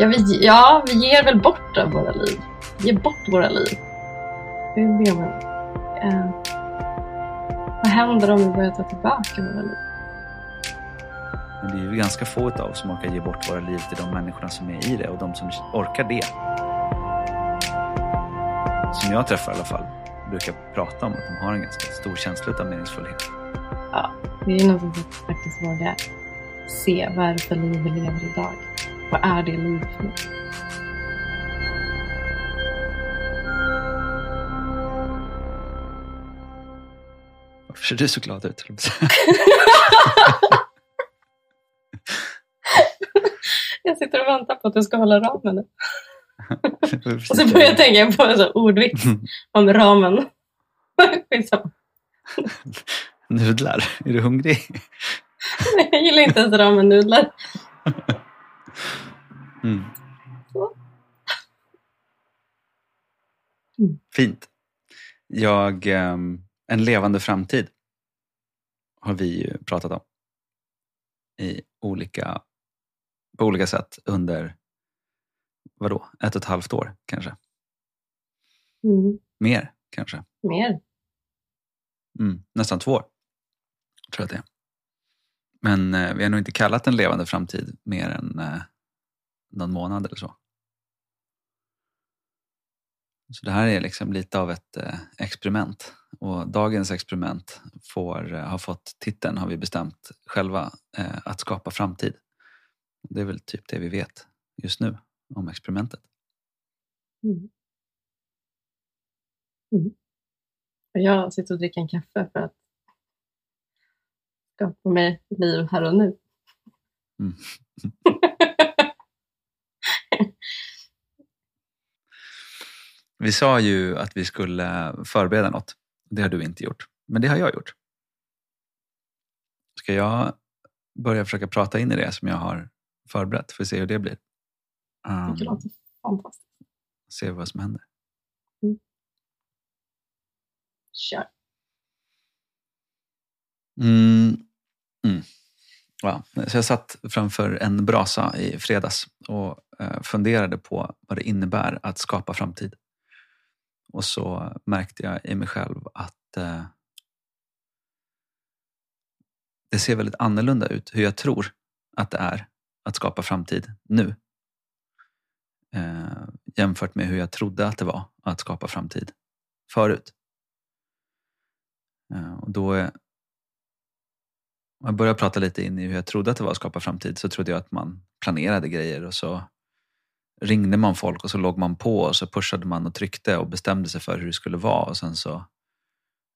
Ja vi, ja, vi ger väl bort våra liv. Ger bort våra liv. Det är det man... Eh, vad händer om vi börjar ta tillbaka våra liv? Men det är ju ganska få av oss som orkar ge bort våra liv till de människorna som är i det och de som orkar det. Som jag träffar i alla fall brukar prata om att de har en ganska stor känsla av meningsfullhet. Ja, det är något att faktiskt våga se vad är det för liv vi lever idag. Vad är det liv för något? Varför ser du så glad ut? jag sitter och väntar på att du ska hålla ramen och så börjar jag tänka på en sån ordvits om ramen. Nudlar? Är du hungrig? jag gillar inte ens ramen-nudlar. Mm. Fint. Jag, um, en levande framtid har vi ju pratat om i olika, på olika sätt under vadå, ett och ett halvt år kanske? Mm. Mer kanske? Mer. Mm, nästan två år, tror jag att det är. Men eh, vi har nog inte kallat en levande framtid mer än eh, någon månad eller så. Så det här är liksom lite av ett eh, experiment. Och dagens experiment får, eh, har fått titeln, har vi bestämt själva, eh, att skapa framtid. Det är väl typ det vi vet just nu om experimentet. Mm. Mm. Jag sitter och dricker en kaffe för att skapa mig liv här och nu. Mm. vi sa ju att vi skulle förbereda något. Det har du inte gjort. Men det har jag gjort. Ska jag börja försöka prata in i det som jag har förberett? Får se hur det blir. Um, det låter fantastiskt. Se vad som händer. Mm. Kör. Mm. Mm. Ja. Så jag satt framför en brasa i fredags och eh, funderade på vad det innebär att skapa framtid. Och så märkte jag i mig själv att eh, det ser väldigt annorlunda ut hur jag tror att det är att skapa framtid nu. Eh, jämfört med hur jag trodde att det var att skapa framtid förut. Eh, och då om jag började prata lite in i hur jag trodde att det var att skapa framtid så trodde jag att man planerade grejer och så ringde man folk och så låg man på och så pushade man och tryckte och bestämde sig för hur det skulle vara och sen så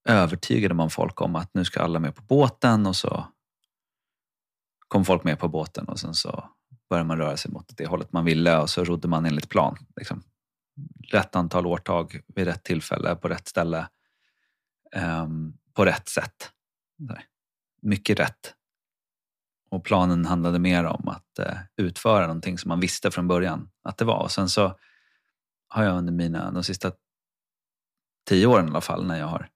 övertygade man folk om att nu ska alla med på båten och så kom folk med på båten och sen så började man röra sig mot det hållet man ville och så rodde man enligt plan. Liksom. Rätt antal årtag vid rätt tillfälle på rätt ställe um, på rätt sätt. Mycket rätt. Och planen handlade mer om att eh, utföra någonting som man visste från början att det var. Och sen så har jag under mina, de sista tio åren i alla fall, när jag har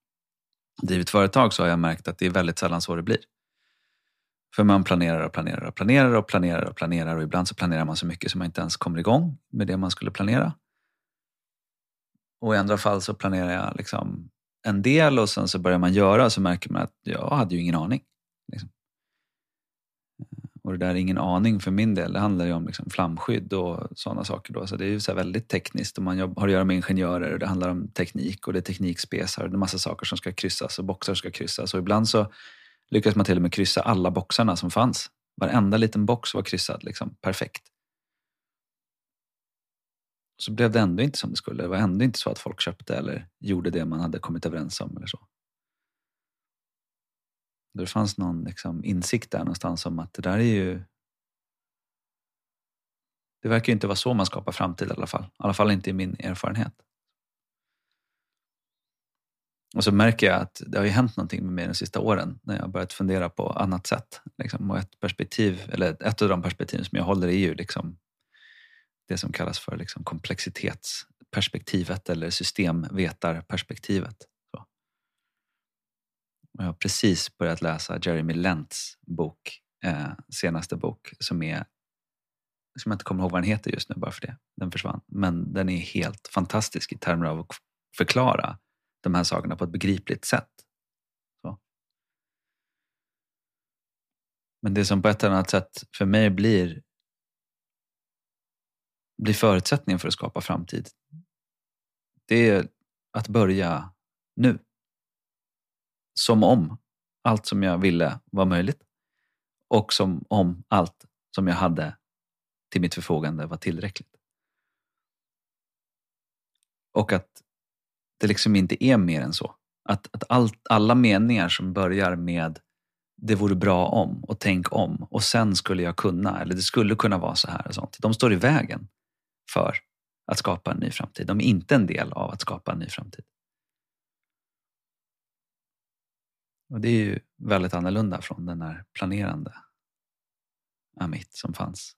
drivit företag så har jag märkt att det är väldigt sällan så det blir. För man planerar och planerar och planerar och planerar och planerar och ibland så planerar man så mycket så man inte ens kommer igång med det man skulle planera. Och i andra fall så planerar jag liksom en del och sen så börjar man göra och så märker man att jag hade ju ingen aning. Liksom. Och det där är ingen aning för min del, det handlar ju om liksom flamskydd och sådana saker. Då. Så det är ju så väldigt tekniskt och man har att göra med ingenjörer och det handlar om teknik och det är teknikspesar och det är massa saker som ska kryssas och boxar ska kryssas. Och ibland så lyckades man till och med kryssa alla boxarna som fanns. Varenda liten box var kryssad liksom, perfekt. Så blev det ändå inte som det skulle. Det var ändå inte så att folk köpte eller gjorde det man hade kommit överens om. eller så. Det fanns någon liksom insikt där någonstans om att det där är ju... Det verkar ju inte vara så man skapar framtid i alla fall. I alla fall inte i min erfarenhet. Och så märker jag att det har ju hänt någonting med mig de sista åren när jag har börjat fundera på annat sätt. Liksom. Och ett perspektiv, eller ett av de perspektiv som jag håller är ju liksom det som kallas för liksom komplexitetsperspektivet eller systemvetarperspektivet. Och jag har precis börjat läsa Jeremy Lents bok, eh, senaste bok, som är som jag inte kommer ihåg vad den heter just nu bara för det. Den försvann. Men den är helt fantastisk i termer av att förklara de här sakerna på ett begripligt sätt. Så. Men det som på ett eller annat sätt för mig blir, blir förutsättningen för att skapa framtid, det är att börja nu. Som om allt som jag ville var möjligt och som om allt som jag hade till mitt förfogande var tillräckligt. Och att det liksom inte är mer än så. Att, att allt, alla meningar som börjar med det vore bra om och tänk om och sen skulle jag kunna eller det skulle kunna vara så här och sånt. De står i vägen för att skapa en ny framtid. De är inte en del av att skapa en ny framtid. Och det är ju väldigt annorlunda från den här planerande Amit som fanns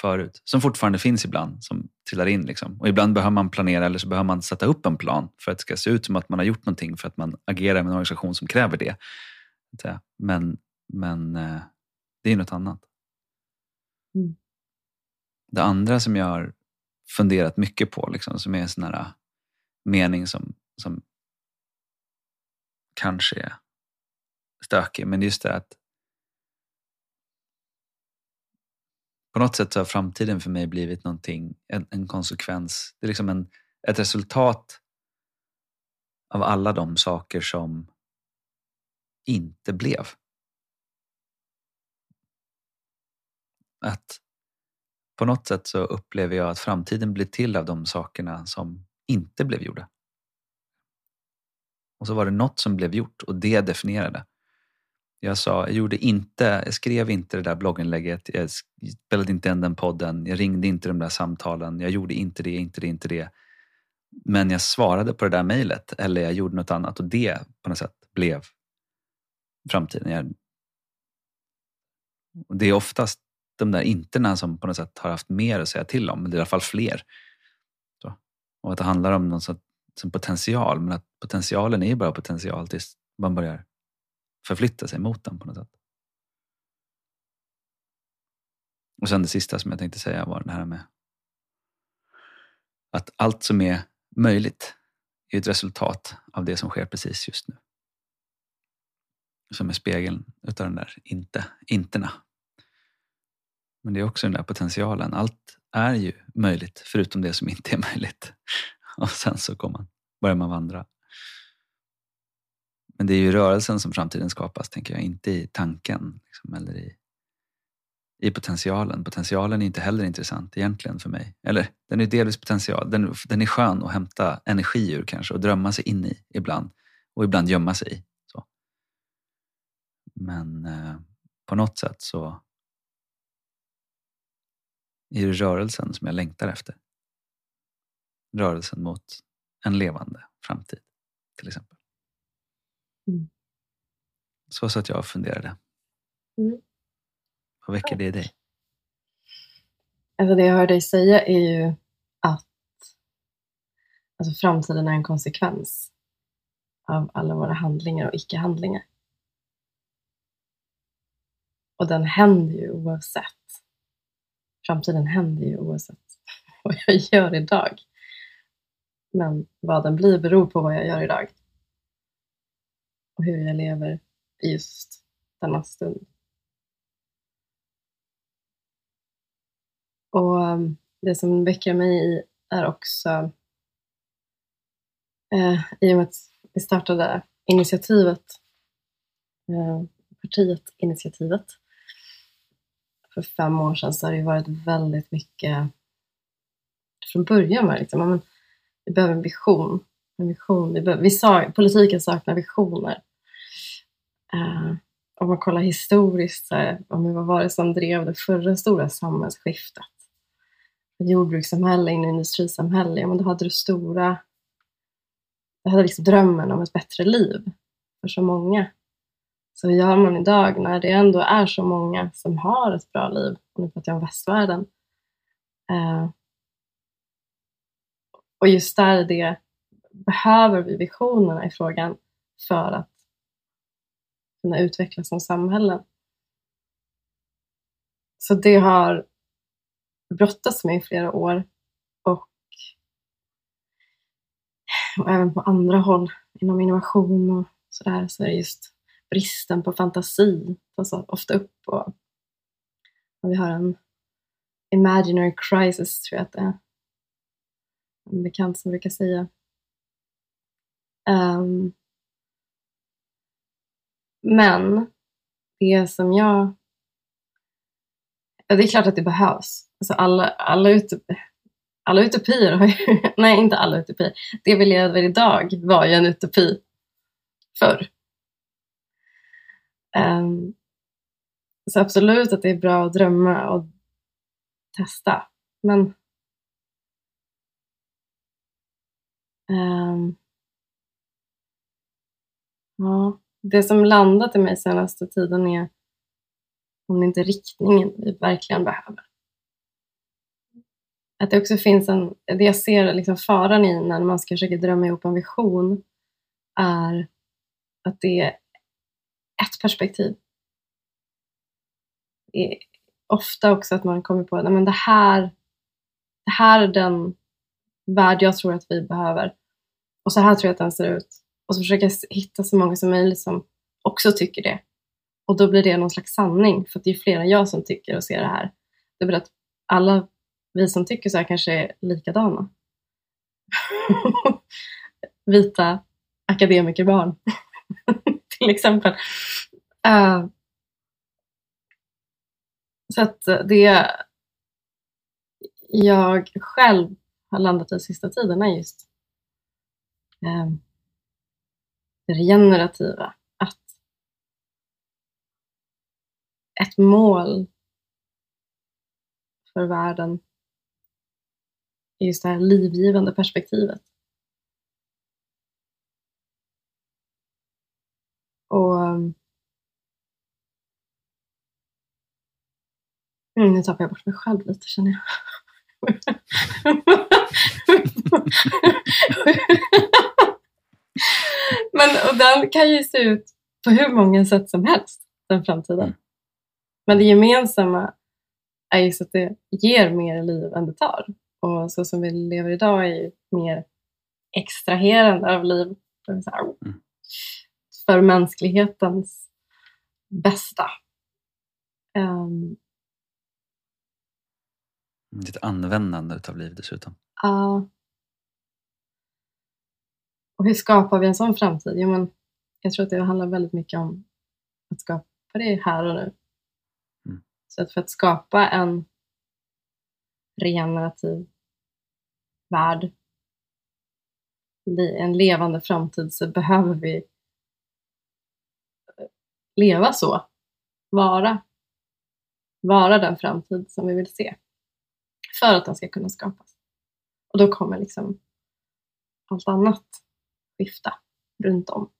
förut. Som fortfarande finns ibland, som trillar in. Liksom. Och ibland behöver man planera eller så behöver man sätta upp en plan för att det ska se ut som att man har gjort någonting för att man agerar med en organisation som kräver det. Men, men eh, det är något annat. Mm. Det andra som jag har funderat mycket på, liksom, som är en sån här mening som, som kanske är stökig, men just det att på något sätt så har framtiden för mig blivit någonting, en, en konsekvens. Det är liksom en, ett resultat av alla de saker som inte blev. Att på något sätt så upplever jag att framtiden blir till av de sakerna som inte blev gjorda. Och så var det något som blev gjort och det definierade. Jag sa, jag gjorde inte, jag skrev inte det där blogginlägget, jag spelade inte in den podden, jag ringde inte de där samtalen, jag gjorde inte det, inte det, inte det. Men jag svarade på det där mejlet eller jag gjorde något annat och det på något sätt blev framtiden. Jag, och det är oftast de där interna som på något sätt har haft mer att säga till om, men det är i alla fall fler. Så. Och att det handlar om någon sorts potential, men att potentialen är bara potential tills man börjar förflytta sig mot den på något sätt. Och sen det sista som jag tänkte säga var det här med att allt som är möjligt är ett resultat av det som sker precis just nu. Som är spegeln utav den där inte, interna. Men det är också den där potentialen. Allt är ju möjligt förutom det som inte är möjligt. Och sen så kommer man, börjar man vandra. Men det är ju rörelsen som framtiden skapas, tänker jag, inte i tanken liksom, eller i, i potentialen. Potentialen är inte heller intressant egentligen för mig. Eller den är delvis potential. Den, den är skön att hämta energi ur kanske och drömma sig in i ibland. Och ibland gömma sig i. Så. Men eh, på något sätt så är det rörelsen som jag längtar efter. Rörelsen mot en levande framtid till exempel. Mm. Så så att jag funderade. Mm. Vad väcker det i dig? Alltså det jag hör dig säga är ju att alltså framtiden är en konsekvens av alla våra handlingar och icke-handlingar. Och den händer ju oavsett. Framtiden händer ju oavsett vad jag gör idag. Men vad den blir beror på vad jag gör idag och hur jag lever i just denna stund. Och ehm, det som väcker mig i är också eh, i och med att vi startade initiativet, eh, partiet Initiativet, för fem år sedan så har det varit väldigt mycket från början var det liksom, men, vi behöver en vision. En vision. Vi, behöver, vi sa, politiken saknar visioner. Eh, om man kollar historiskt, så här, vad var det som drev det förra stora samhällsskiftet? Jordbrukssamhälle in i industrisamhälle, ja, men då hade du stora... Det hade liksom drömmen om ett bättre liv för så många. Så hur gör man idag när det ändå är så många som har ett bra liv? Och nu pratar jag om västvärlden. eh, och just där det behöver vi visionerna i frågan för att kunna utvecklas som samhälle. Så det har brottats med i flera år. Och, och även på andra håll inom innovation och sådär så är det just bristen på fantasi tas ofta upp. Och, och vi har en imaginary crisis, tror jag att det är en bekant som brukar säga. Um, men det som jag... Ja, det är klart att det behövs. Alltså alla, alla, utop, alla utopier har ju... Nej, inte alla utopier. Det vi lever idag var ju en utopi förr. Um, så absolut att det är bra att drömma och testa. Men um, ja, det som landat i mig senaste tiden är om det inte är riktningen vi verkligen behöver. Att det också finns en, det jag ser liksom faran i när man ska försöka drömma ihop en vision är att det är ett perspektiv. Det är ofta också att man kommer på att det här, det här är den värld jag tror att vi behöver. Och så här tror jag att den ser ut. Och så försöker jag hitta så många som möjligt som också tycker det. Och då blir det någon slags sanning, för det är fler än jag som tycker och ser det här. Det blir att alla vi som tycker så här kanske är likadana. Vita akademikerbarn, till exempel. Uh, så att det jag själv har landat i sista tiden är just um, regenerativa. Att ett mål för världen är just det här livgivande perspektivet. Och mm, nu tappar jag bort mig själv lite känner jag. Men och den kan ju se ut på hur många sätt som helst, den framtiden. Mm. Men det gemensamma är just att det ger mer liv än det tar. Och så som vi lever idag är ju mer extraherande av liv. Mm. För mänsklighetens bästa. Um, Ditt användande av liv dessutom. Ja. Uh, och hur skapar vi en sån framtid? Jo, men jag tror att det handlar väldigt mycket om att skapa det här och nu. Mm. Så att för att skapa en regenerativ värld, en levande framtid, så behöver vi leva så. Vara. Vara den framtid som vi vill se. För att den ska kunna skapas. Och då kommer liksom allt annat vifta runt om.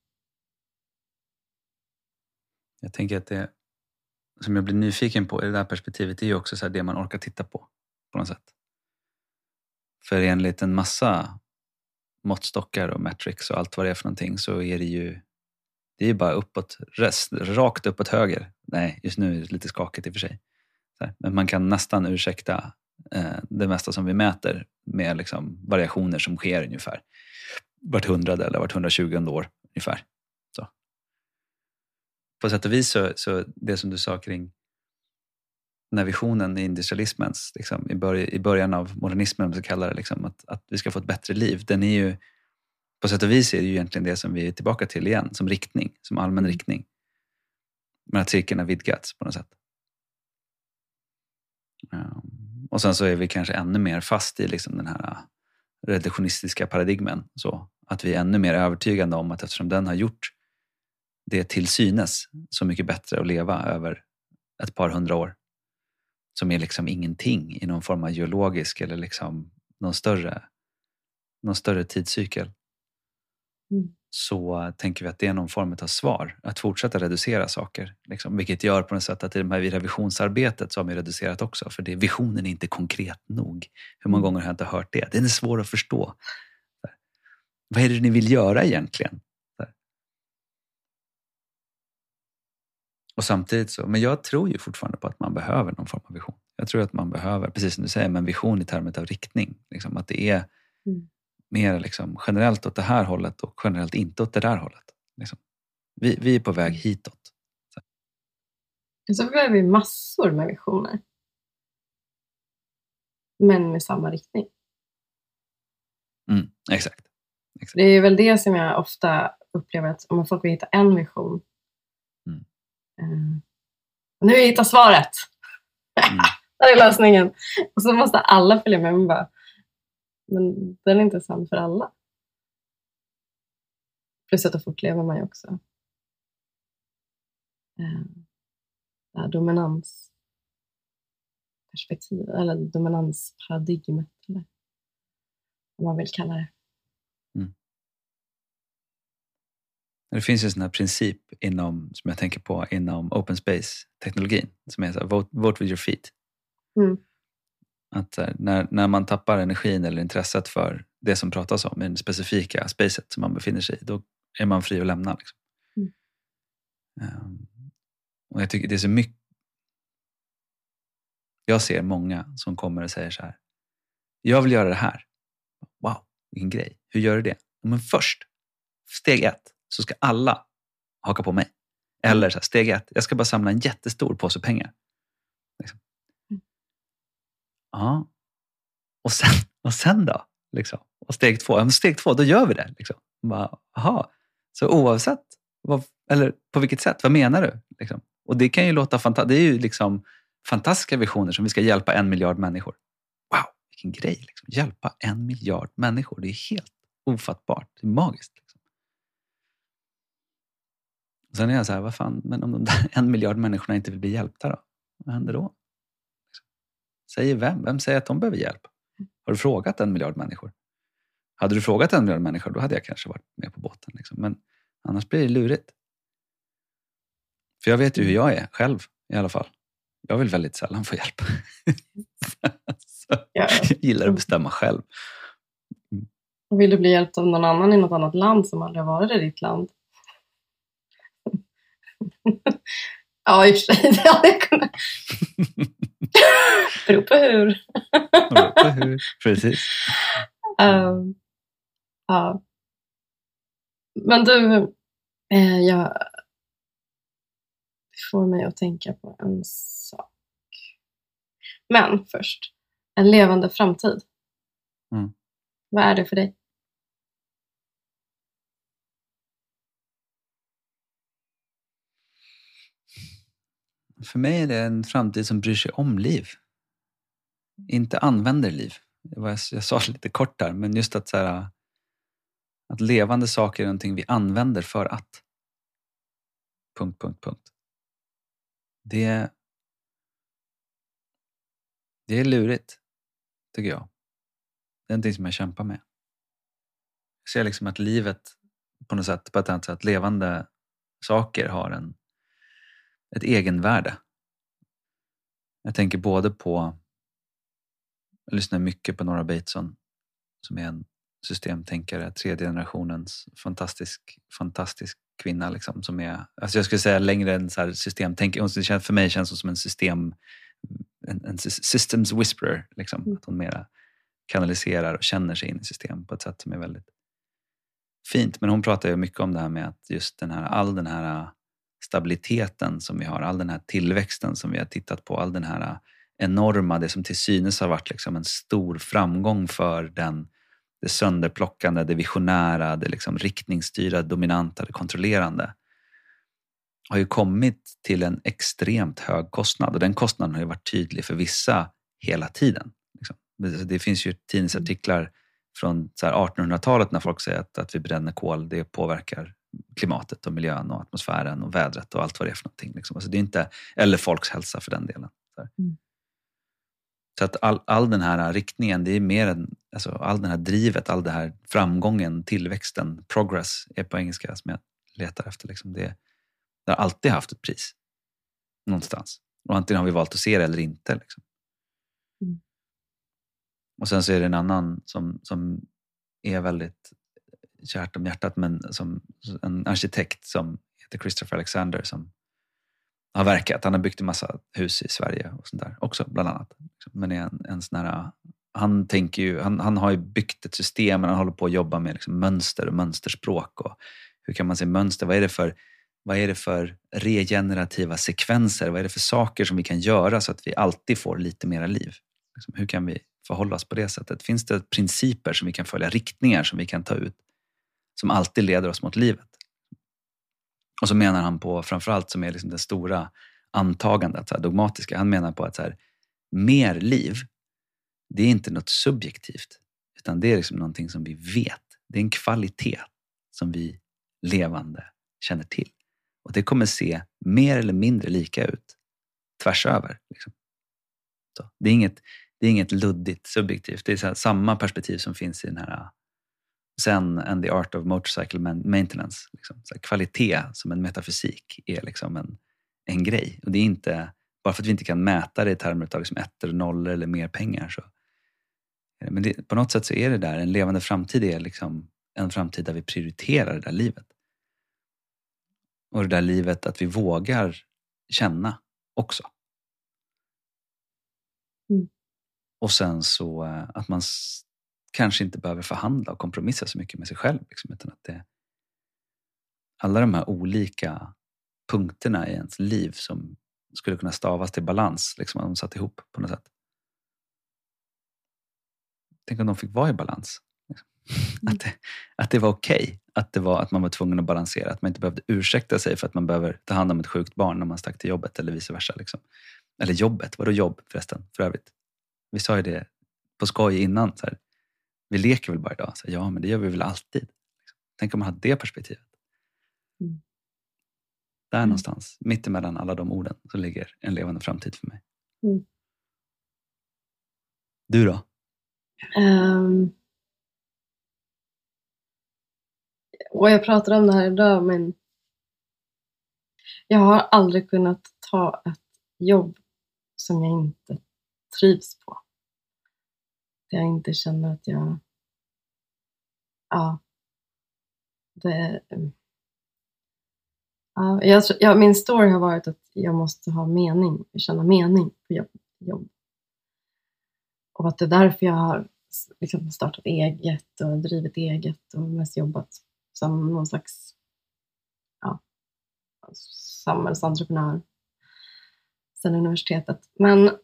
Jag tänker att det som jag blir nyfiken på i det där perspektivet är ju också så det man orkar titta på, på något sätt. För enligt en massa måttstockar och metrics och allt vad det är för någonting så är det ju det är bara uppåt, rest, rakt uppåt höger. Nej, just nu är det lite skakigt i och för sig. Men man kan nästan ursäkta eh, det mesta som vi mäter med liksom variationer som sker ungefär vart hundrade eller vart 120 år ungefär. Så. På sätt och vis så, så det som du sa kring när visionen i industrialismens, liksom, i, börj i början av modernismen, vi kallar det, liksom, att, att vi ska få ett bättre liv, den är ju på sätt och vis är det ju egentligen det som vi är tillbaka till igen, som riktning, som allmän mm. riktning. Men att cirkeln har vidgats på något sätt. Um, och sen så är vi kanske ännu mer fast i liksom den här reduktionistiska paradigmen. Så att vi är ännu mer övertygande om att eftersom den har gjort det till synes så mycket bättre att leva över ett par hundra år som är liksom ingenting i någon form av geologisk eller liksom någon större, någon större tidscykel. Mm. Så tänker vi att det är någon form av svar, att fortsätta reducera saker. Liksom, vilket gör på något sätt att i, de här, revisionsarbetet så har vi reducerat också, för det, visionen är inte konkret nog. Hur många mm. gånger har jag inte hört det? Den är svår att förstå. Vad är det ni vill göra egentligen? Och samtidigt så, men jag tror ju fortfarande på att man behöver någon form av vision. Jag tror att man behöver, precis som du säger, men vision i termer av riktning. Liksom, att det är Mm. Mer liksom, generellt åt det här hållet och generellt inte åt det där hållet. Liksom. Vi, vi är på väg hitåt. Och så behöver vi massor med visioner. Men med samma riktning. Mm, exakt. Det är väl det som jag ofta upplever att om folk vill hitta en vision. Mm. Eh, nu har jag hittat svaret! Mm. Där är lösningen. Och så måste alla följa med. Men, bara, men den är inte sann för alla. Plus att då fortlever man ju också. Eh, det här dominansperspektivet, eller dominansparadigmet. Eller vad man vill kalla det. Det finns ju en sån här princip inom, som jag tänker på inom open space-teknologin som är så här, vote, vote with your feet. Mm. Att här, när, när man tappar energin eller intresset för det som pratas om i det specifika spacet som man befinner sig i, då är man fri att lämna. Liksom. Mm. Ehm, och jag tycker det är så mycket... Jag ser många som kommer och säger så här. Jag vill göra det här. Wow, vilken grej. Hur gör du det? Men först, steg ett, så ska alla haka på mig. Eller så här, steg ett, jag ska bara samla en jättestor påse pengar. Ja. Och sen, och sen då? Liksom. Och steg två, ja, men steg två, då gör vi det. Liksom. Bara, aha. Så oavsett, vad, eller på vilket sätt, vad menar du? Liksom. Och det kan ju låta fantastiskt. Det är ju liksom fantastiska visioner som vi ska hjälpa en miljard människor. Wow, vilken grej! Liksom. Hjälpa en miljard människor. Det är helt ofattbart. Det är magiskt. Liksom. Och sen är jag så här, vad fan, men om de där en miljard människorna inte vill bli hjälpta då? Vad händer då? Säger vem? Vem säger att de behöver hjälp? Har du frågat en miljard människor? Hade du frågat en miljard människor, då hade jag kanske varit med på båten. Liksom. Men annars blir det lurigt. För jag vet ju hur jag är själv i alla fall. Jag vill väldigt sällan få hjälp. Jag gillar att bestämma själv. Och vill du bli hjälpt av någon annan i något annat land som aldrig har varit i ditt land? ja, i och för sig. Hade jag kunnat. Beror på hur. Precis. Ehm, ja. Men du, eh, jag får mig att tänka på en sak. Men först, en levande framtid. Mm. Vad är det för dig? För mig är det en framtid som bryr sig om liv. Inte använder liv. Det var- Jag sa det lite kort där, men just att, så här, att levande saker är någonting vi använder för att. Punkt, punkt, punkt. Det, det är lurigt, tycker jag. Det är någonting som jag kämpar med. Jag ser liksom att livet på något sätt, på ett annat sätt, levande saker har en, ett egenvärde. Jag tänker både på, jag lyssnar mycket på Nora Bateson som är en systemtänkare, tredje generationens fantastisk, fantastisk kvinna. Liksom, som är, alltså jag skulle säga längre än så här systemtänkare. För mig känns hon som en system, en, en sys- systems whisperer. Liksom, Mm. Att hon mera kanaliserar och känner sig in i system på ett sätt som är väldigt fint. Men hon pratar ju mycket om det här med att just den här, all den här stabiliteten som vi har, all den här tillväxten som vi har tittat på, all den här äh, enorma, det som till synes har varit liksom en stor framgång för den, det sönderplockande, det visionära, det liksom riktningsstyrda, dominanta, det kontrollerande har ju kommit till en extremt hög kostnad och den kostnaden har ju varit tydlig för vissa hela tiden. Liksom. Det- finns ju tidningsartiklar från 1800-talet när folk säger att, att vi bränner kol, det påverkar klimatet och miljön och atmosfären och vädret och allt vad det är för någonting. Liksom. Alltså det är inte, eller folks hälsa för den delen. Så. Mm. så att all, all den här riktningen, det är mer än, alltså all den här drivet, all den här framgången, tillväxten, progress är på engelska som jag letar efter. Liksom. Det, det har alltid haft ett pris. Någonstans. Och antingen har vi valt att se det eller inte. Liksom. Mm. Och sen så är det en annan som, som är väldigt kärt om hjärtat, men som en arkitekt som heter Christopher Alexander som har verkat. Han har byggt en massa hus i Sverige och sånt där också, bland annat. Liksom. Men är en, en sån här, han, tänker ju, han, han har ju byggt ett system, men han håller på att jobba med liksom mönster och mönsterspråk. Och hur kan man se mönster? Vad är det för vad är det för regenerativa sekvenser? Vad är det för saker som vi kan göra så att vi alltid får lite mera liv? Liksom, hur kan vi förhålla oss på det sättet? Finns det principer som vi kan följa, riktningar som vi kan ta ut som alltid leder oss mot livet? Och så menar han på, framförallt som är liksom det stora antagandet, så här, dogmatiska, han menar på att så här, mer liv, det är inte något subjektivt, utan det är liksom någonting som vi vet. Det är en kvalitet som vi levande känner till. Och det kommer se mer eller mindre lika ut tvärs över. Liksom. Så, det, är inget, det är inget luddigt subjektivt. Det är här, samma perspektiv som finns i den här Zen and the art of motorcycle maintenance. Liksom. Så kvalitet som en metafysik är liksom en, en grej. Och det är inte, bara för att vi inte kan mäta det i termer av liksom ettor nollor eller mer pengar. Så. Men det, på något sätt så är det där, en levande framtid är liksom en framtid där vi prioriterar det där livet. Och det där livet att vi vågar känna också. Mm. Och sen så eh, att man kanske inte behöver förhandla och kompromissa så mycket med sig själv. Liksom, utan att det, alla de här olika punkterna i ens liv som skulle kunna stavas till balans, liksom, att de satt ihop på något sätt. Tänk om de fick vara i balans. Liksom. Mm. Att, det, att det var okej. Okay. Att, det var, att man var tvungen att balansera. Att man inte behövde ursäkta sig för att man behöver ta hand om ett sjukt barn när man stack till jobbet eller vice versa. Liksom. Eller jobbet, vadå jobb förresten? För övrigt. Vi sa ju det på skoj innan. Så här, vi leker väl bara idag? Så ja, men det gör vi väl alltid. Tänk om man hade det perspektivet. Mm. Där mm. någonstans, mittemellan alla de orden, så ligger en levande framtid för mig. Mm. Du då? Um, och jag pratade om det här idag, men jag har aldrig kunnat ta ett jobb som jag inte trivs på. Att jag inte känner att jag... Ja. Det, mm. ja, jag, ja, min story har varit att jag måste ha mening, känna mening på jobb. jobb. Och att det är därför jag har liksom startat eget och drivit eget och mest jobbat som någon slags ja, samhällsentreprenör sedan universitetet. Men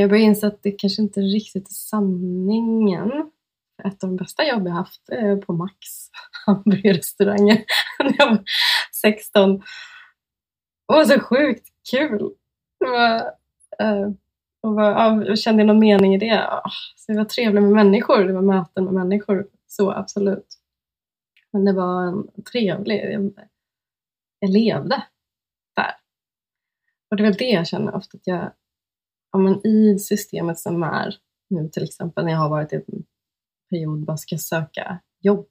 jag börjar inse att det kanske inte riktigt är sanningen. Ett av de bästa jobb jag haft är på Max hamburgerrestauranger när jag var 16. Det var så sjukt kul. Det var, eh, och var, ja, jag kände någon mening i det. Ah, så det var trevligt med människor, det var möten med människor. Så absolut. Men det var en trevlig, jag, jag levde där. Och det är väl det jag känner ofta att jag, ja, men i systemet som är nu till exempel när jag har varit i en period bara ska söka jobb.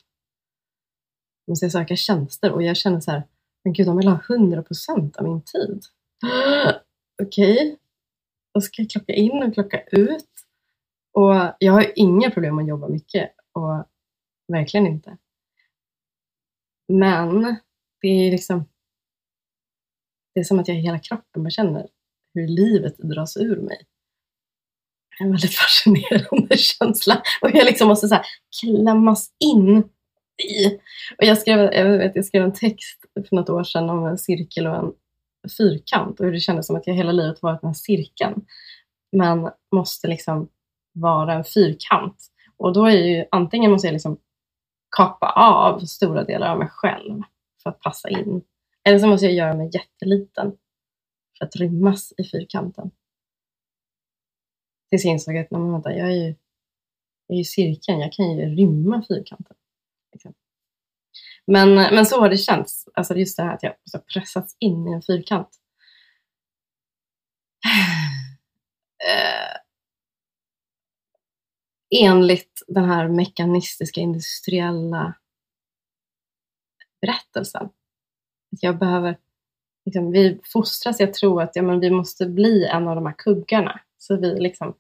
Jag ska söka tjänster och jag känner så här, men gud de vill ha 100 procent av min tid. Okej, okay. då ska jag klocka in och klocka ut. Och jag har inga problem att jobba mycket och verkligen inte. Men det är liksom det är som att jag i hela kroppen bara känner hur livet dras ur mig. En väldigt fascinerande känsla och jag liksom måste så här klämmas in i. Och jag, skrev, jag, vet, jag skrev en text för något år sedan om en cirkel och en fyrkant och hur det kändes som att jag hela livet varit den här cirkeln men måste liksom vara en fyrkant. Och då är ju antingen måste jag liksom kapa av stora delar av mig själv för att passa in. Eller så måste jag göra mig jätteliten för att rymmas i fyrkanten. Tills jag insåg att men vänta, jag är ju, jag är ju cirkeln, jag kan ju rymma fyrkanten. Liksom. Men, men så har det känts, alltså just det här att jag har pressats in i en fyrkant. Eh, enligt den här mekanistiska industriella berättelsen. Jag behöver, liksom, vi fostras i att tro att ja, men vi måste bli en av de här kuggarna. Så vi liksom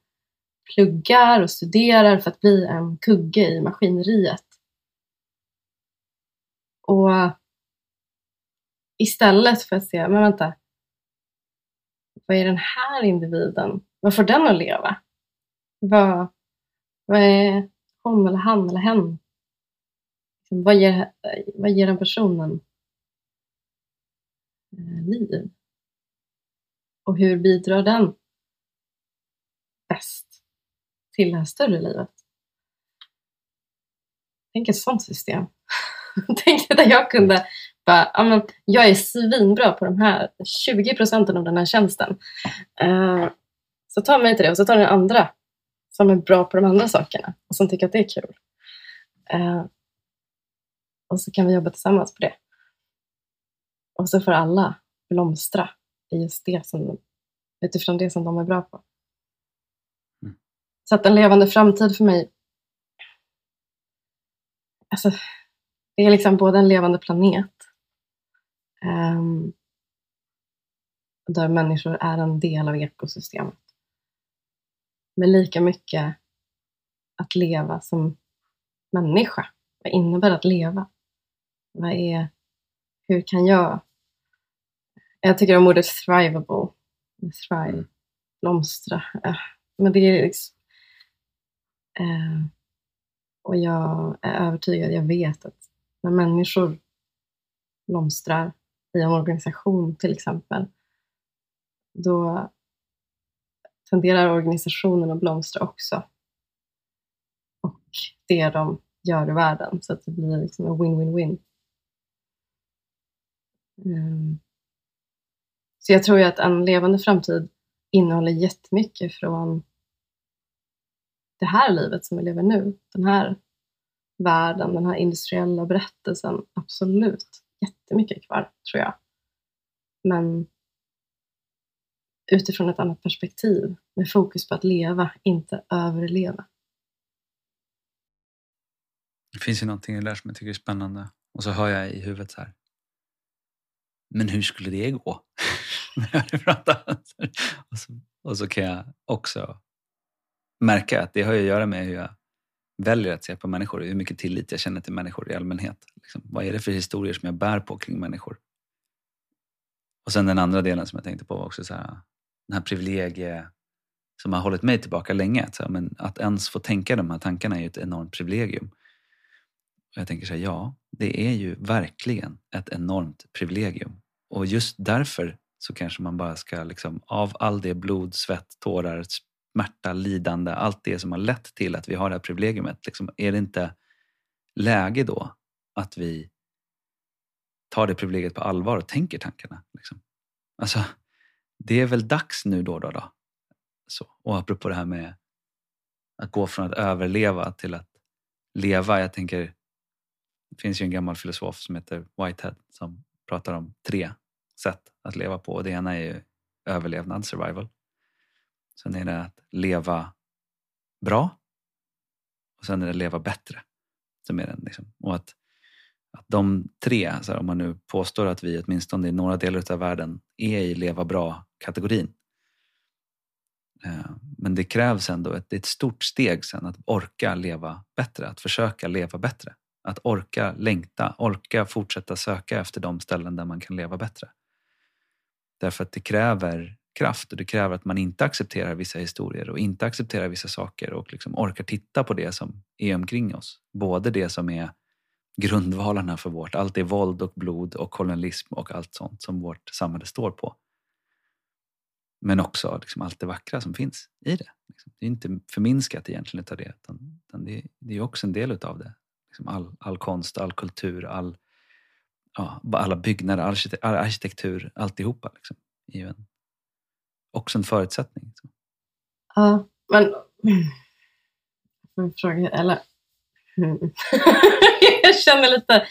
pluggar och studerar för att bli en kugge i maskineriet. Och istället för att se, men vänta, vad är den här individen? Vad får den att leva? Vad, vad är hon eller han eller hen? Liksom, vad ger, vad ger den personen Eh, liv? Och hur bidrar den bäst till det här större livet? Tänk ett sånt system. Tänk att jag kunde bara, ja, men jag är svinbra på de här 20 procenten av den här tjänsten. Uh, så ta mig till det och så tar den andra som är bra på de andra sakerna och som tycker att det är kul. Uh, och så kan vi jobba tillsammans på det. Och så får alla blomstra i just det som, utifrån det som de är bra på. Mm. Så att en levande framtid för mig, alltså, det är liksom både en levande planet um, där människor är en del av ekosystemet. Men lika mycket att leva som människa. Vad innebär att leva? Vad är, hur kan jag... Jag tycker om ordet thrivable. Thrive, mm. blomstra. Äh, men det är liksom... Uh, och jag är övertygad, jag vet att när människor blomstrar i en organisation till exempel, då tenderar organisationen att blomstra också. Och det de gör i världen, så att det blir liksom en win-win-win. Ehm, så jag tror ju att en levande framtid innehåller jättemycket från det här livet som vi lever nu. Den här världen, den här industriella berättelsen. Absolut jättemycket kvar, tror jag. Men utifrån ett annat perspektiv med fokus på att leva, inte överleva. Det finns ju någonting i det där som jag tycker är spännande och så hör jag i huvudet så här. Men hur skulle det gå? och, så, och så kan jag också märka att det har att göra med hur jag väljer att se på människor och hur mycket tillit jag känner till människor i allmänhet. Liksom, vad är det för historier som jag bär på kring människor? Och sen den andra delen som jag tänkte på var också så här, den här privilegie som har hållit mig tillbaka länge. Att, här, men att ens få tänka de här tankarna är ju ett enormt privilegium. Och jag tänker så här, ja, det är ju verkligen ett enormt privilegium. Och just därför så kanske man bara ska, liksom, av all det blod, svett, tårar, smärta, lidande, allt det som har lett till att vi har det här privilegiumet. Liksom, är det inte läge då att vi tar det privilegiet på allvar och tänker tankarna? Liksom? Alltså, det är väl dags nu då. då, då. Så. Och apropå det här med att gå från att överleva till att leva. Jag tänker, det finns ju en gammal filosof som heter Whitehead som pratar om tre sätt att leva på. Det ena är ju överlevnad, survival. Sen är det att leva bra och sen är det att leva bättre. Som är den, liksom. Och att, att de tre, här, om man nu påstår att vi åtminstone i några delar av världen är i leva bra-kategorin. Eh, men det krävs ändå ett, ett stort steg sen att orka leva bättre, att försöka leva bättre. Att orka längta, orka fortsätta söka efter de ställen där man kan leva bättre. Därför att det kräver kraft och det kräver att man inte accepterar vissa historier och inte accepterar vissa saker och liksom orkar titta på det som är omkring oss. Både det som är grundvalarna för vårt, allt det våld och blod och kolonialism och allt sånt som vårt samhälle står på. Men också liksom allt det vackra som finns i det. Liksom, det är inte förminskat egentligen av det, utan, det, är också en del utav det. Liksom all, all konst, all kultur, all, ja, alla byggnader, all arkitektur, alltihopa. Liksom, är ju en, också en förutsättning. Liksom. Ja, men... Fråga, eller... Mm. jag känner lite...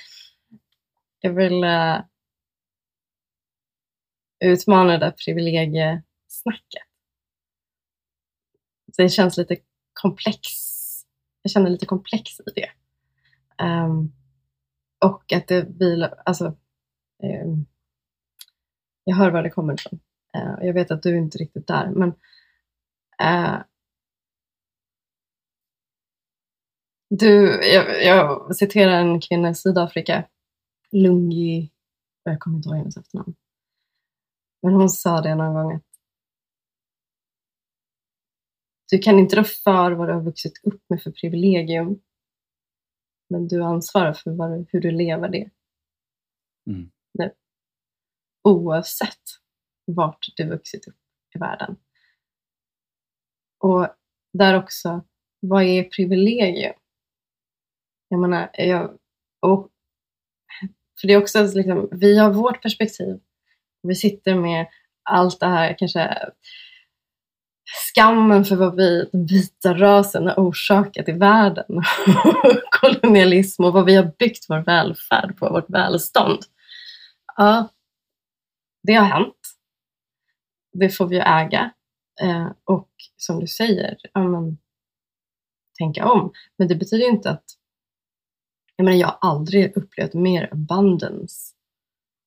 Jag vill uh, utmana det där privilegiesnacket. Så det känns lite komplex. Jag känner lite komplex i det. Um, och att det vilar... Alltså, eh, jag hör var det kommer ifrån. Eh, jag vet att du är inte riktigt där, men eh, du, jag, jag, citerar en kvinna i Sydafrika, Lungi, jag kommer inte ihåg hennes efternamn. Men hon sa det någon gång att du kan inte rå för vad du har vuxit upp med för privilegium. Men du ansvarar för vad, hur du lever det. Mm. Nu. Oavsett vart du vuxit upp i världen. Och där också, vad är privilegium? Jag menar, jag, och, för det är också liksom, vi har vårt perspektiv. Vi sitter med allt det här kanske skammen för vad vi, den vita rasen, har orsakat i världen. Kolonialism och vad vi har byggt vår välfärd på, vårt välstånd. Ja, det har hänt. Det får vi äga. Eh, och som du säger, ja, men, tänka om. Men det betyder inte att jag, menar, jag har aldrig upplevt mer abundance.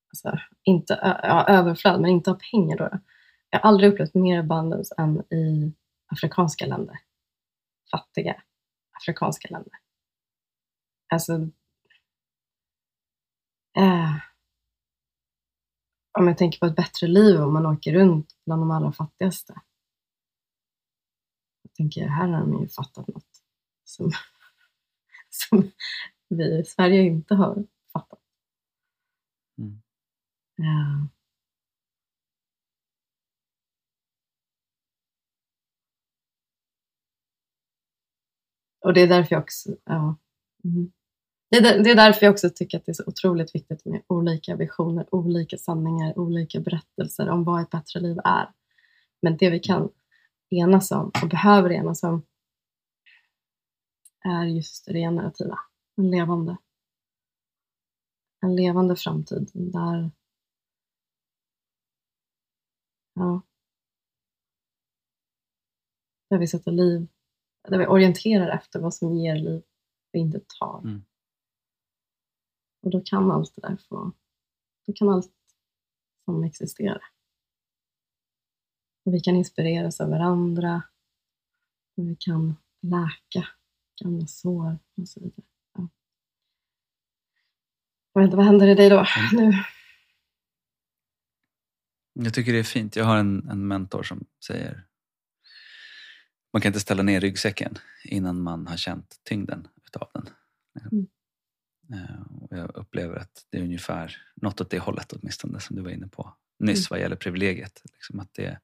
Alltså, inte ja, överflöd, men inte av pengar. Då. Jag har aldrig upplevt mer abundance än i afrikanska länder. Fattiga afrikanska länder. Alltså, äh, om jag tänker på ett bättre liv om man åker runt bland de allra fattigaste. Jag tänker, här har de ju fattat något som, som vi i Sverige inte har fattat. Mm. Ja. Och det är därför jag också, ja. Mm. Det, är, det är därför jag också tycker att det är så otroligt viktigt med olika visioner, olika sanningar, olika berättelser om vad ett bättre liv är. Men det vi kan enas om och behöver enas om är just det generativa, en levande. En levande framtid där ja, där vi sätter liv, där vi orienterar efter vad som ger liv och inte tar. Mm. Och då kan allt det där få, då kan allt som existera. Och vi kan inspireras av varandra. Och vi kan läka gamla sår och så vidare. Ja. Jag vet inte, vad händer i dig då? Nu? Jag tycker det är fint. Jag har en, en mentor som säger man kan inte ställa ner ryggsäcken innan man har känt tyngden utav den. Mm. Eh, och jag upplever att det är ungefär något åt det hållet åtminstone som du var inne på nyss Mm. vad gäller privilegiet. Liksom att det,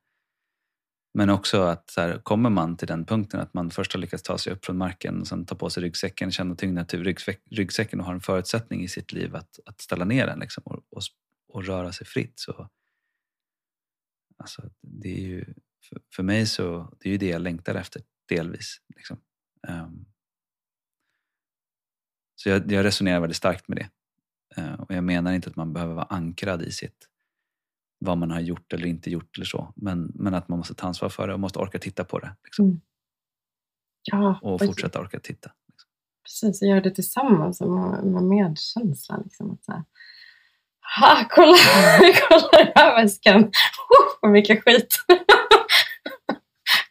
men också att så här, kommer man till den punkten att man först har lyckats ta sig upp från marken och sen ta på sig ryggsäcken, känna tyngden till ryggsäck, ryggsäcken och har en förutsättning i sitt liv att, att ställa ner den liksom, och, och, och röra sig fritt. Så, alltså, det är ju, för, för mig så det är ju det jag längtar efter delvis. Liksom. Ehm, så jag, jag resonerar väldigt starkt med det. Eh, och jag menar inte att man behöver vara ankrad i sitt vad man har gjort eller inte gjort eller så. Men, men att man måste ta ansvar för det och måste orka titta på det. Liksom. Mm. Ja, Och fortsätta orka titta. Liksom. precis. Och göra det tillsammans och med medkänsla. Liksom, att så här, ha, kolla, kolla den här väskan! Oh, vad mycket skit!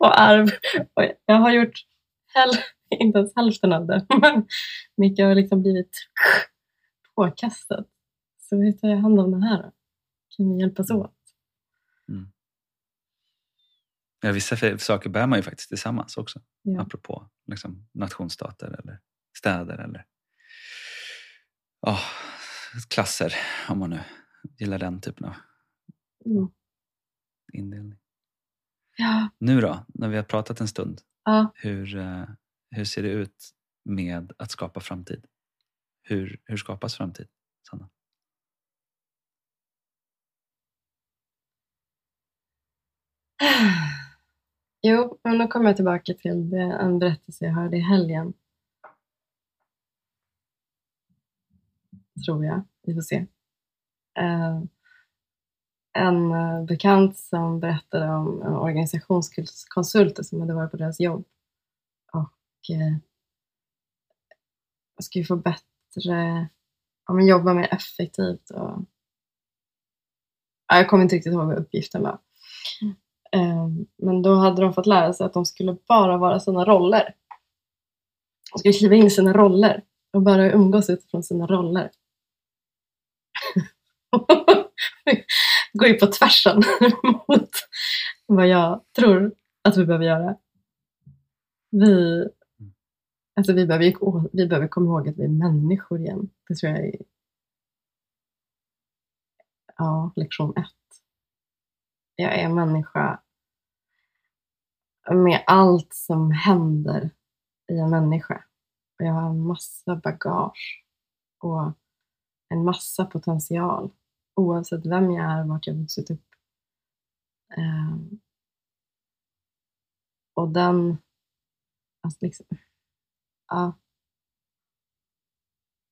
Och arv. Och jag har gjort häl, inte ens hälften av det, men mycket har liksom blivit påkastat. Så hur tar jag hand om det här då? Kan vi hjälpas åt? Ja, vissa saker bär man ju faktiskt tillsammans också. Ja. Apropå liksom, nationsstater eller städer eller ja, klasser om man nu gillar den typen av Mm. indelning. Ja, Nu då, när vi har pratat en stund, ja. hur, eh, hur ser det ut med att skapa framtid? Hur, hur skapas framtid, Sanna? Jo, men då kommer jag tillbaka till en berättelse jag hörde i helgen. Tror jag. Vi får se. Eh, en eh, bekant som berättade om en organisationskonsulter som hade varit på deras jobb. Och eh, skulle få bättre, ja, men jobba mer effektivt. Och, ja, jag kommer inte riktigt ihåg vad uppgiften var. Eh, Men då hade de fått lära sig att de skulle bara vara sina roller. De skulle kliva in i sina roller och bara umgås utifrån sina roller. Går ju på tvärsen mot vad jag tror att vi behöver göra. Vi, alltså vi, behöver, vi behöver komma ihåg att vi är människor igen. Det tror jag är ja, lektion ett. Jag är människa med allt som händer i en människa. Och jag har en massa bagage och en massa potential oavsett vem jag är, vart jag vuxit upp. Eh, och den, alltså liksom, ja.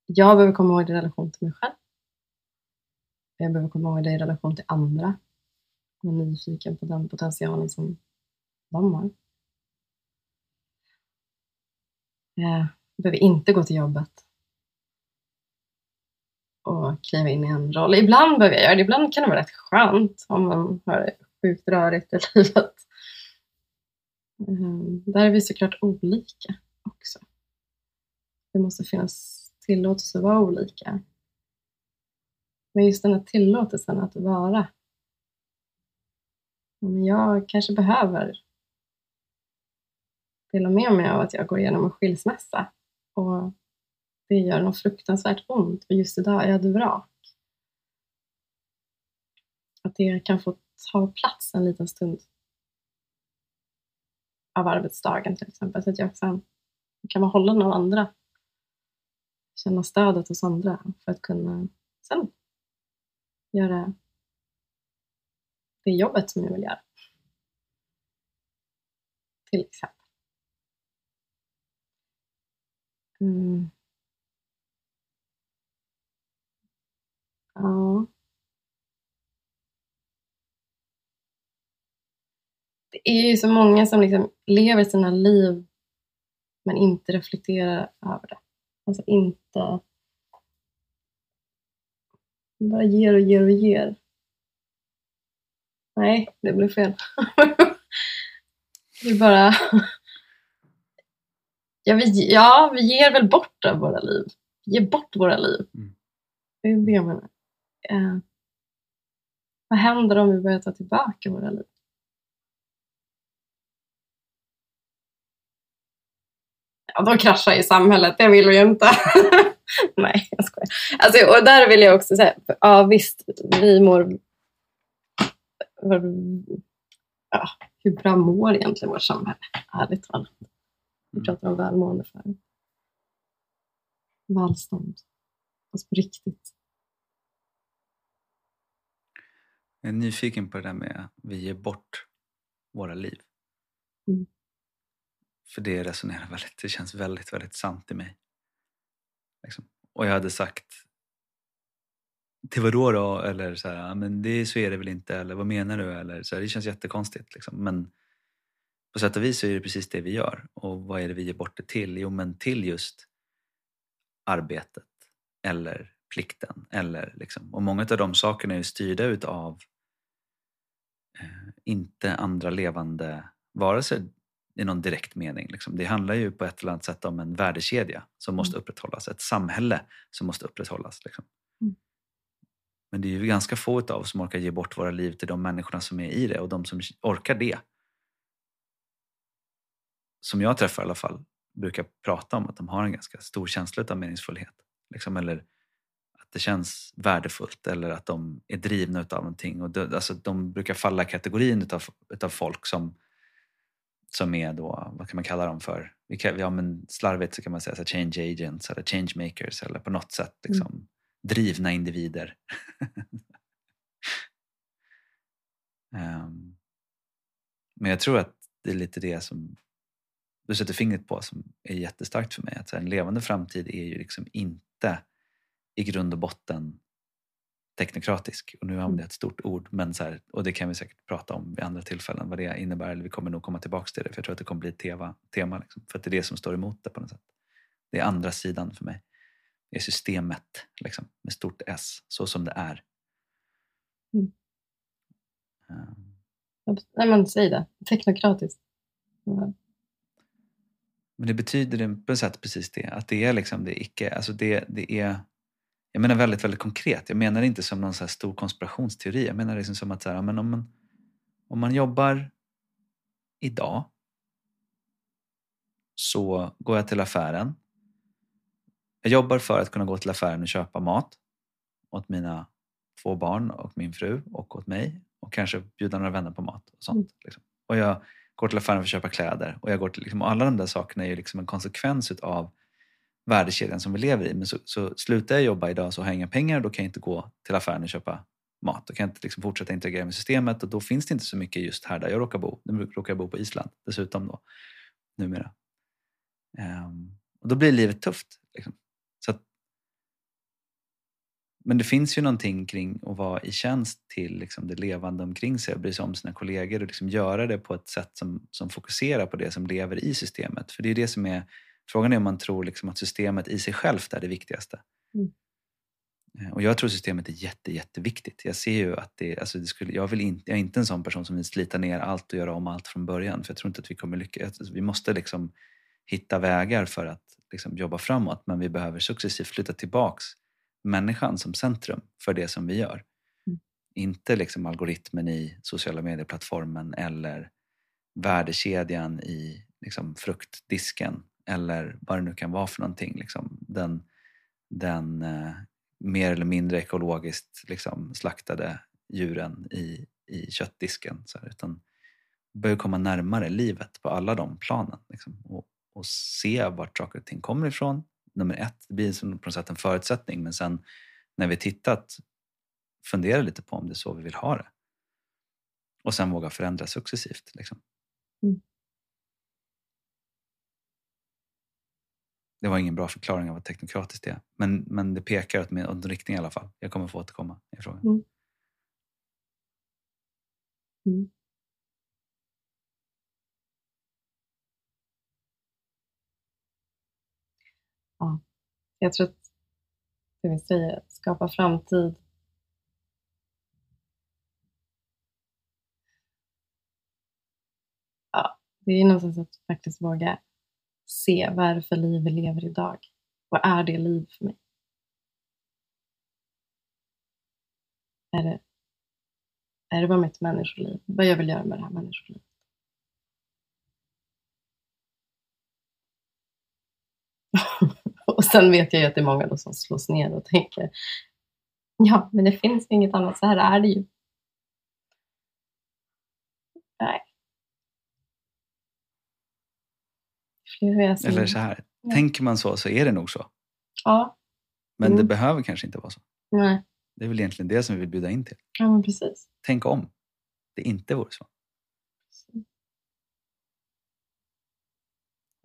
Jag behöver komma ihåg det i relation till mig själv. Jag behöver komma ihåg det i relation till andra. Jag är nyfiken på den potentialen som de har. Eh, jag behöver inte gå till jobbet och kliva in i en roll. Ibland behöver jag göra det. Ibland kan det vara rätt skönt om man har det sjukt rörigt i livet. Ehm, där är vi såklart olika också. Det måste finnas tillåtelse att vara olika. Men just den här tillåtelsen att vara. Jag kanske behöver dela med mig av att jag går igenom en skilsmässa. Och det gör något fruktansvärt ont. men just idag är jag ett vrak. Att det kan få ta plats en liten stund av arbetsdagen till exempel. Så att jag sen kan vara hållen av andra. Känna stödet hos andra för att kunna sen göra det jobbet som jag vill göra. Till exempel. Mm. Ja. Det är ju så många som liksom lever sina liv men inte reflekterar över det. Alltså inte bara ger och ger och ger. Nej, det blev fel. det är bara... Ja vi, ja, vi ger väl bort våra liv. Vi ger bort våra liv. Mm. Det är det jag menar. Eh, vad händer om vi börjar ta tillbaka våra liv? Ja, då kraschar ju samhället. Det vill vi ju inte. Nej, jag skojar. Alltså, och där vill jag också säga, ja visst, vi mår... Ja, hur bra mår egentligen vårt samhälle? Ärligt talat. Vi Mm. pratar om välmående för välstånd. Alltså på riktigt. Jag är nyfiken på det där med att vi ger bort våra liv. Mm. För det resonerar väldigt, det känns väldigt, väldigt sant i mig. Liksom. Och jag hade sagt till vadå då? Eller så här, "Ja, men det, så är det väl inte? Eller vad menar du? Eller så här, det känns jättekonstigt. Liksom. Men på sätt och vis så är det precis det vi gör. Och vad är det vi ger bort det till? Jo, men till just arbetet eller plikten. Eller liksom. Och många av de sakerna är styrda utav eh, inte andra levande varelser i någon direkt mening. Liksom. Det handlar ju på ett eller annat sätt om en värdekedja som måste Mm. upprätthållas. Ett samhälle som måste upprätthållas. Liksom. Mm. Men det är ju ganska få av oss som orkar ge bort våra liv till de människorna som är i det och de som orkar det. Som jag träffar i alla fall brukar prata om att de har en ganska stor känsla av meningsfullhet. Liksom, eller att det känns värdefullt eller att de är drivna utav någonting. Och det, alltså, de brukar falla i kategorin utav, utav folk som, som är då, vad kan man kalla dem för? Vi kan, ja, men slarvigt så kan man säga så change agents eller change makers eller på något sätt liksom, drivna individer. Ehm, men jag tror att det är lite det som du sätter fingret på som är jättestarkt för mig. Att en levande framtid är ju liksom inte i grund och botten teknokratisk. Och nu använder jag ett stort ord, men så här, och det kan vi säkert prata om vid andra tillfällen vad det innebär. Eller vi kommer nog komma tillbaka till det, för jag tror att det kommer bli ett tema. tema liksom, för att det är det som står emot det på något sätt. Det är andra sidan för mig. Det är systemet, liksom, med stort S, så som det är. Mm. Ehm, Nej men säg det. Teknokratiskt. Ja. Men det betyder på ett sätt precis det. Att det är liksom det icke, alltså det, det är jag menar väldigt, väldigt konkret. Jag menar inte som någon så här stor konspirationsteori. Jag menar liksom som att så här, men om, man, om man jobbar idag så går jag till affären. Jag jobbar för att kunna gå till affären och köpa mat åt mina två barn och min fru och åt mig och kanske bjuda några vänner på mat och sånt. Mm. Liksom. Och jag går till affären för att köpa kläder och jag går till, liksom, och alla de där sakerna är ju liksom en konsekvens av värdekedjan som vi lever i. Men så, så slutar jag jobba idag så har jag inga pengar och då kan jag inte gå till affären och köpa mat. Då kan jag inte liksom fortsätta integrera med systemet och då finns det inte så mycket just här där jag råkar bo. Nu råkar jag bo på Island dessutom då, numera. Um, och då blir livet tufft. Liksom. Så att, men det finns ju någonting kring att vara i tjänst till liksom det levande omkring sig och bry sig om sina kollegor och liksom göra det på ett sätt som, som fokuserar på det som lever i systemet. För det är det som är Frågan är om man tror liksom att systemet i sig självt är det viktigaste. Mm. Eh, och jag tror systemet är jätte, jätteviktigt. Jag ser ju att det, alltså det skulle, jag, vill in, jag är inte en sån person som vill slita ner allt och göra om allt från början. För jag tror inte att vi kommer lyckas. Alltså vi måste liksom hitta vägar för att liksom jobba framåt. Men vi behöver successivt flytta tillbaks människan som centrum för det som vi gör. Mm. Inte liksom algoritmen i sociala medieplattformen eller värdekedjan i liksom fruktdisken eller vad det nu kan vara för någonting. Liksom. Den, den eh, mer eller mindre ekologiskt liksom, slaktade djuren i, i köttdisken. Så här, utan börja komma närmare livet på alla de planen. Liksom, och, och se vart saker och ting kommer ifrån. Nummer ett, det blir som på något sätt en förutsättning men sen när vi tittat fundera lite på om det är så vi vill ha det. Och sen våga förändra successivt. Liksom. Mm. Det var ingen bra förklaring av vad teknokratiskt är. Men, men det pekar åt en riktning i alla fall. Jag kommer få återkomma i frågan. Mm. Mm. Ja, jag tror att det vi säger, skapa framtid. Ja, det är någonstans att faktiskt våga se vad är det för liv vi lever idag. Vad är det liv för mig? Är det, är det bara mitt människoliv? Vad jag vill göra med det här människolivet? och sen vet jag ju att det är många då som slås ner och tänker ja, men det finns inget annat, så här är det ju. Nej. Flera som... Eller så här, Ja. tänker man så så är det nog så. Ja, Men det Mm. behöver kanske inte vara så. nej. Det är väl egentligen det som vi vill bjuda in till. Ja, men precis. Tänk om det inte vore så.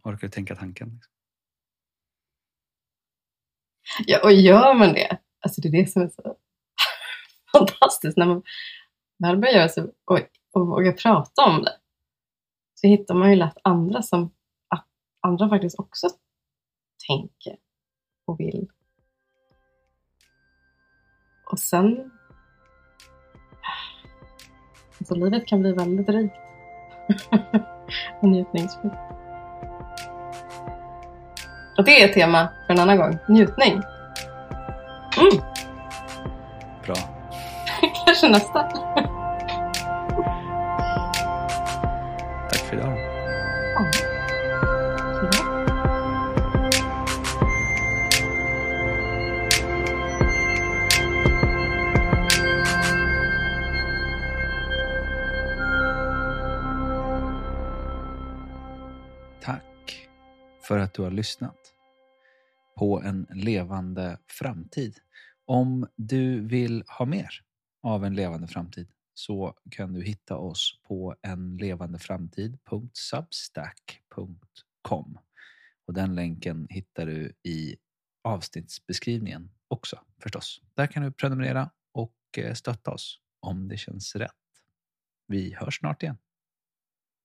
Orkar du tänka tanken? Liksom? Ja, och gör man det, alltså det är det som är så fantastiskt, när man väl börjar göra så och, och vågar prata om det, så hittar man ju lätt andra som andra faktiskt också tänker och vill. Och sen, alltså livet kan bli väldigt rikt och njutningsfullt. Och det är ett tema för en annan gång, njutning. Mm, Bra. kanske nästa. För att du har lyssnat på en levande framtid. Om du vill ha mer av en levande framtid så kan du hitta oss på enlevandeframtid.substack.com och den länken hittar du i avsnittsbeskrivningen också förstås. Där kan du prenumerera och eh, stötta oss om det känns rätt. Vi hörs snart igen.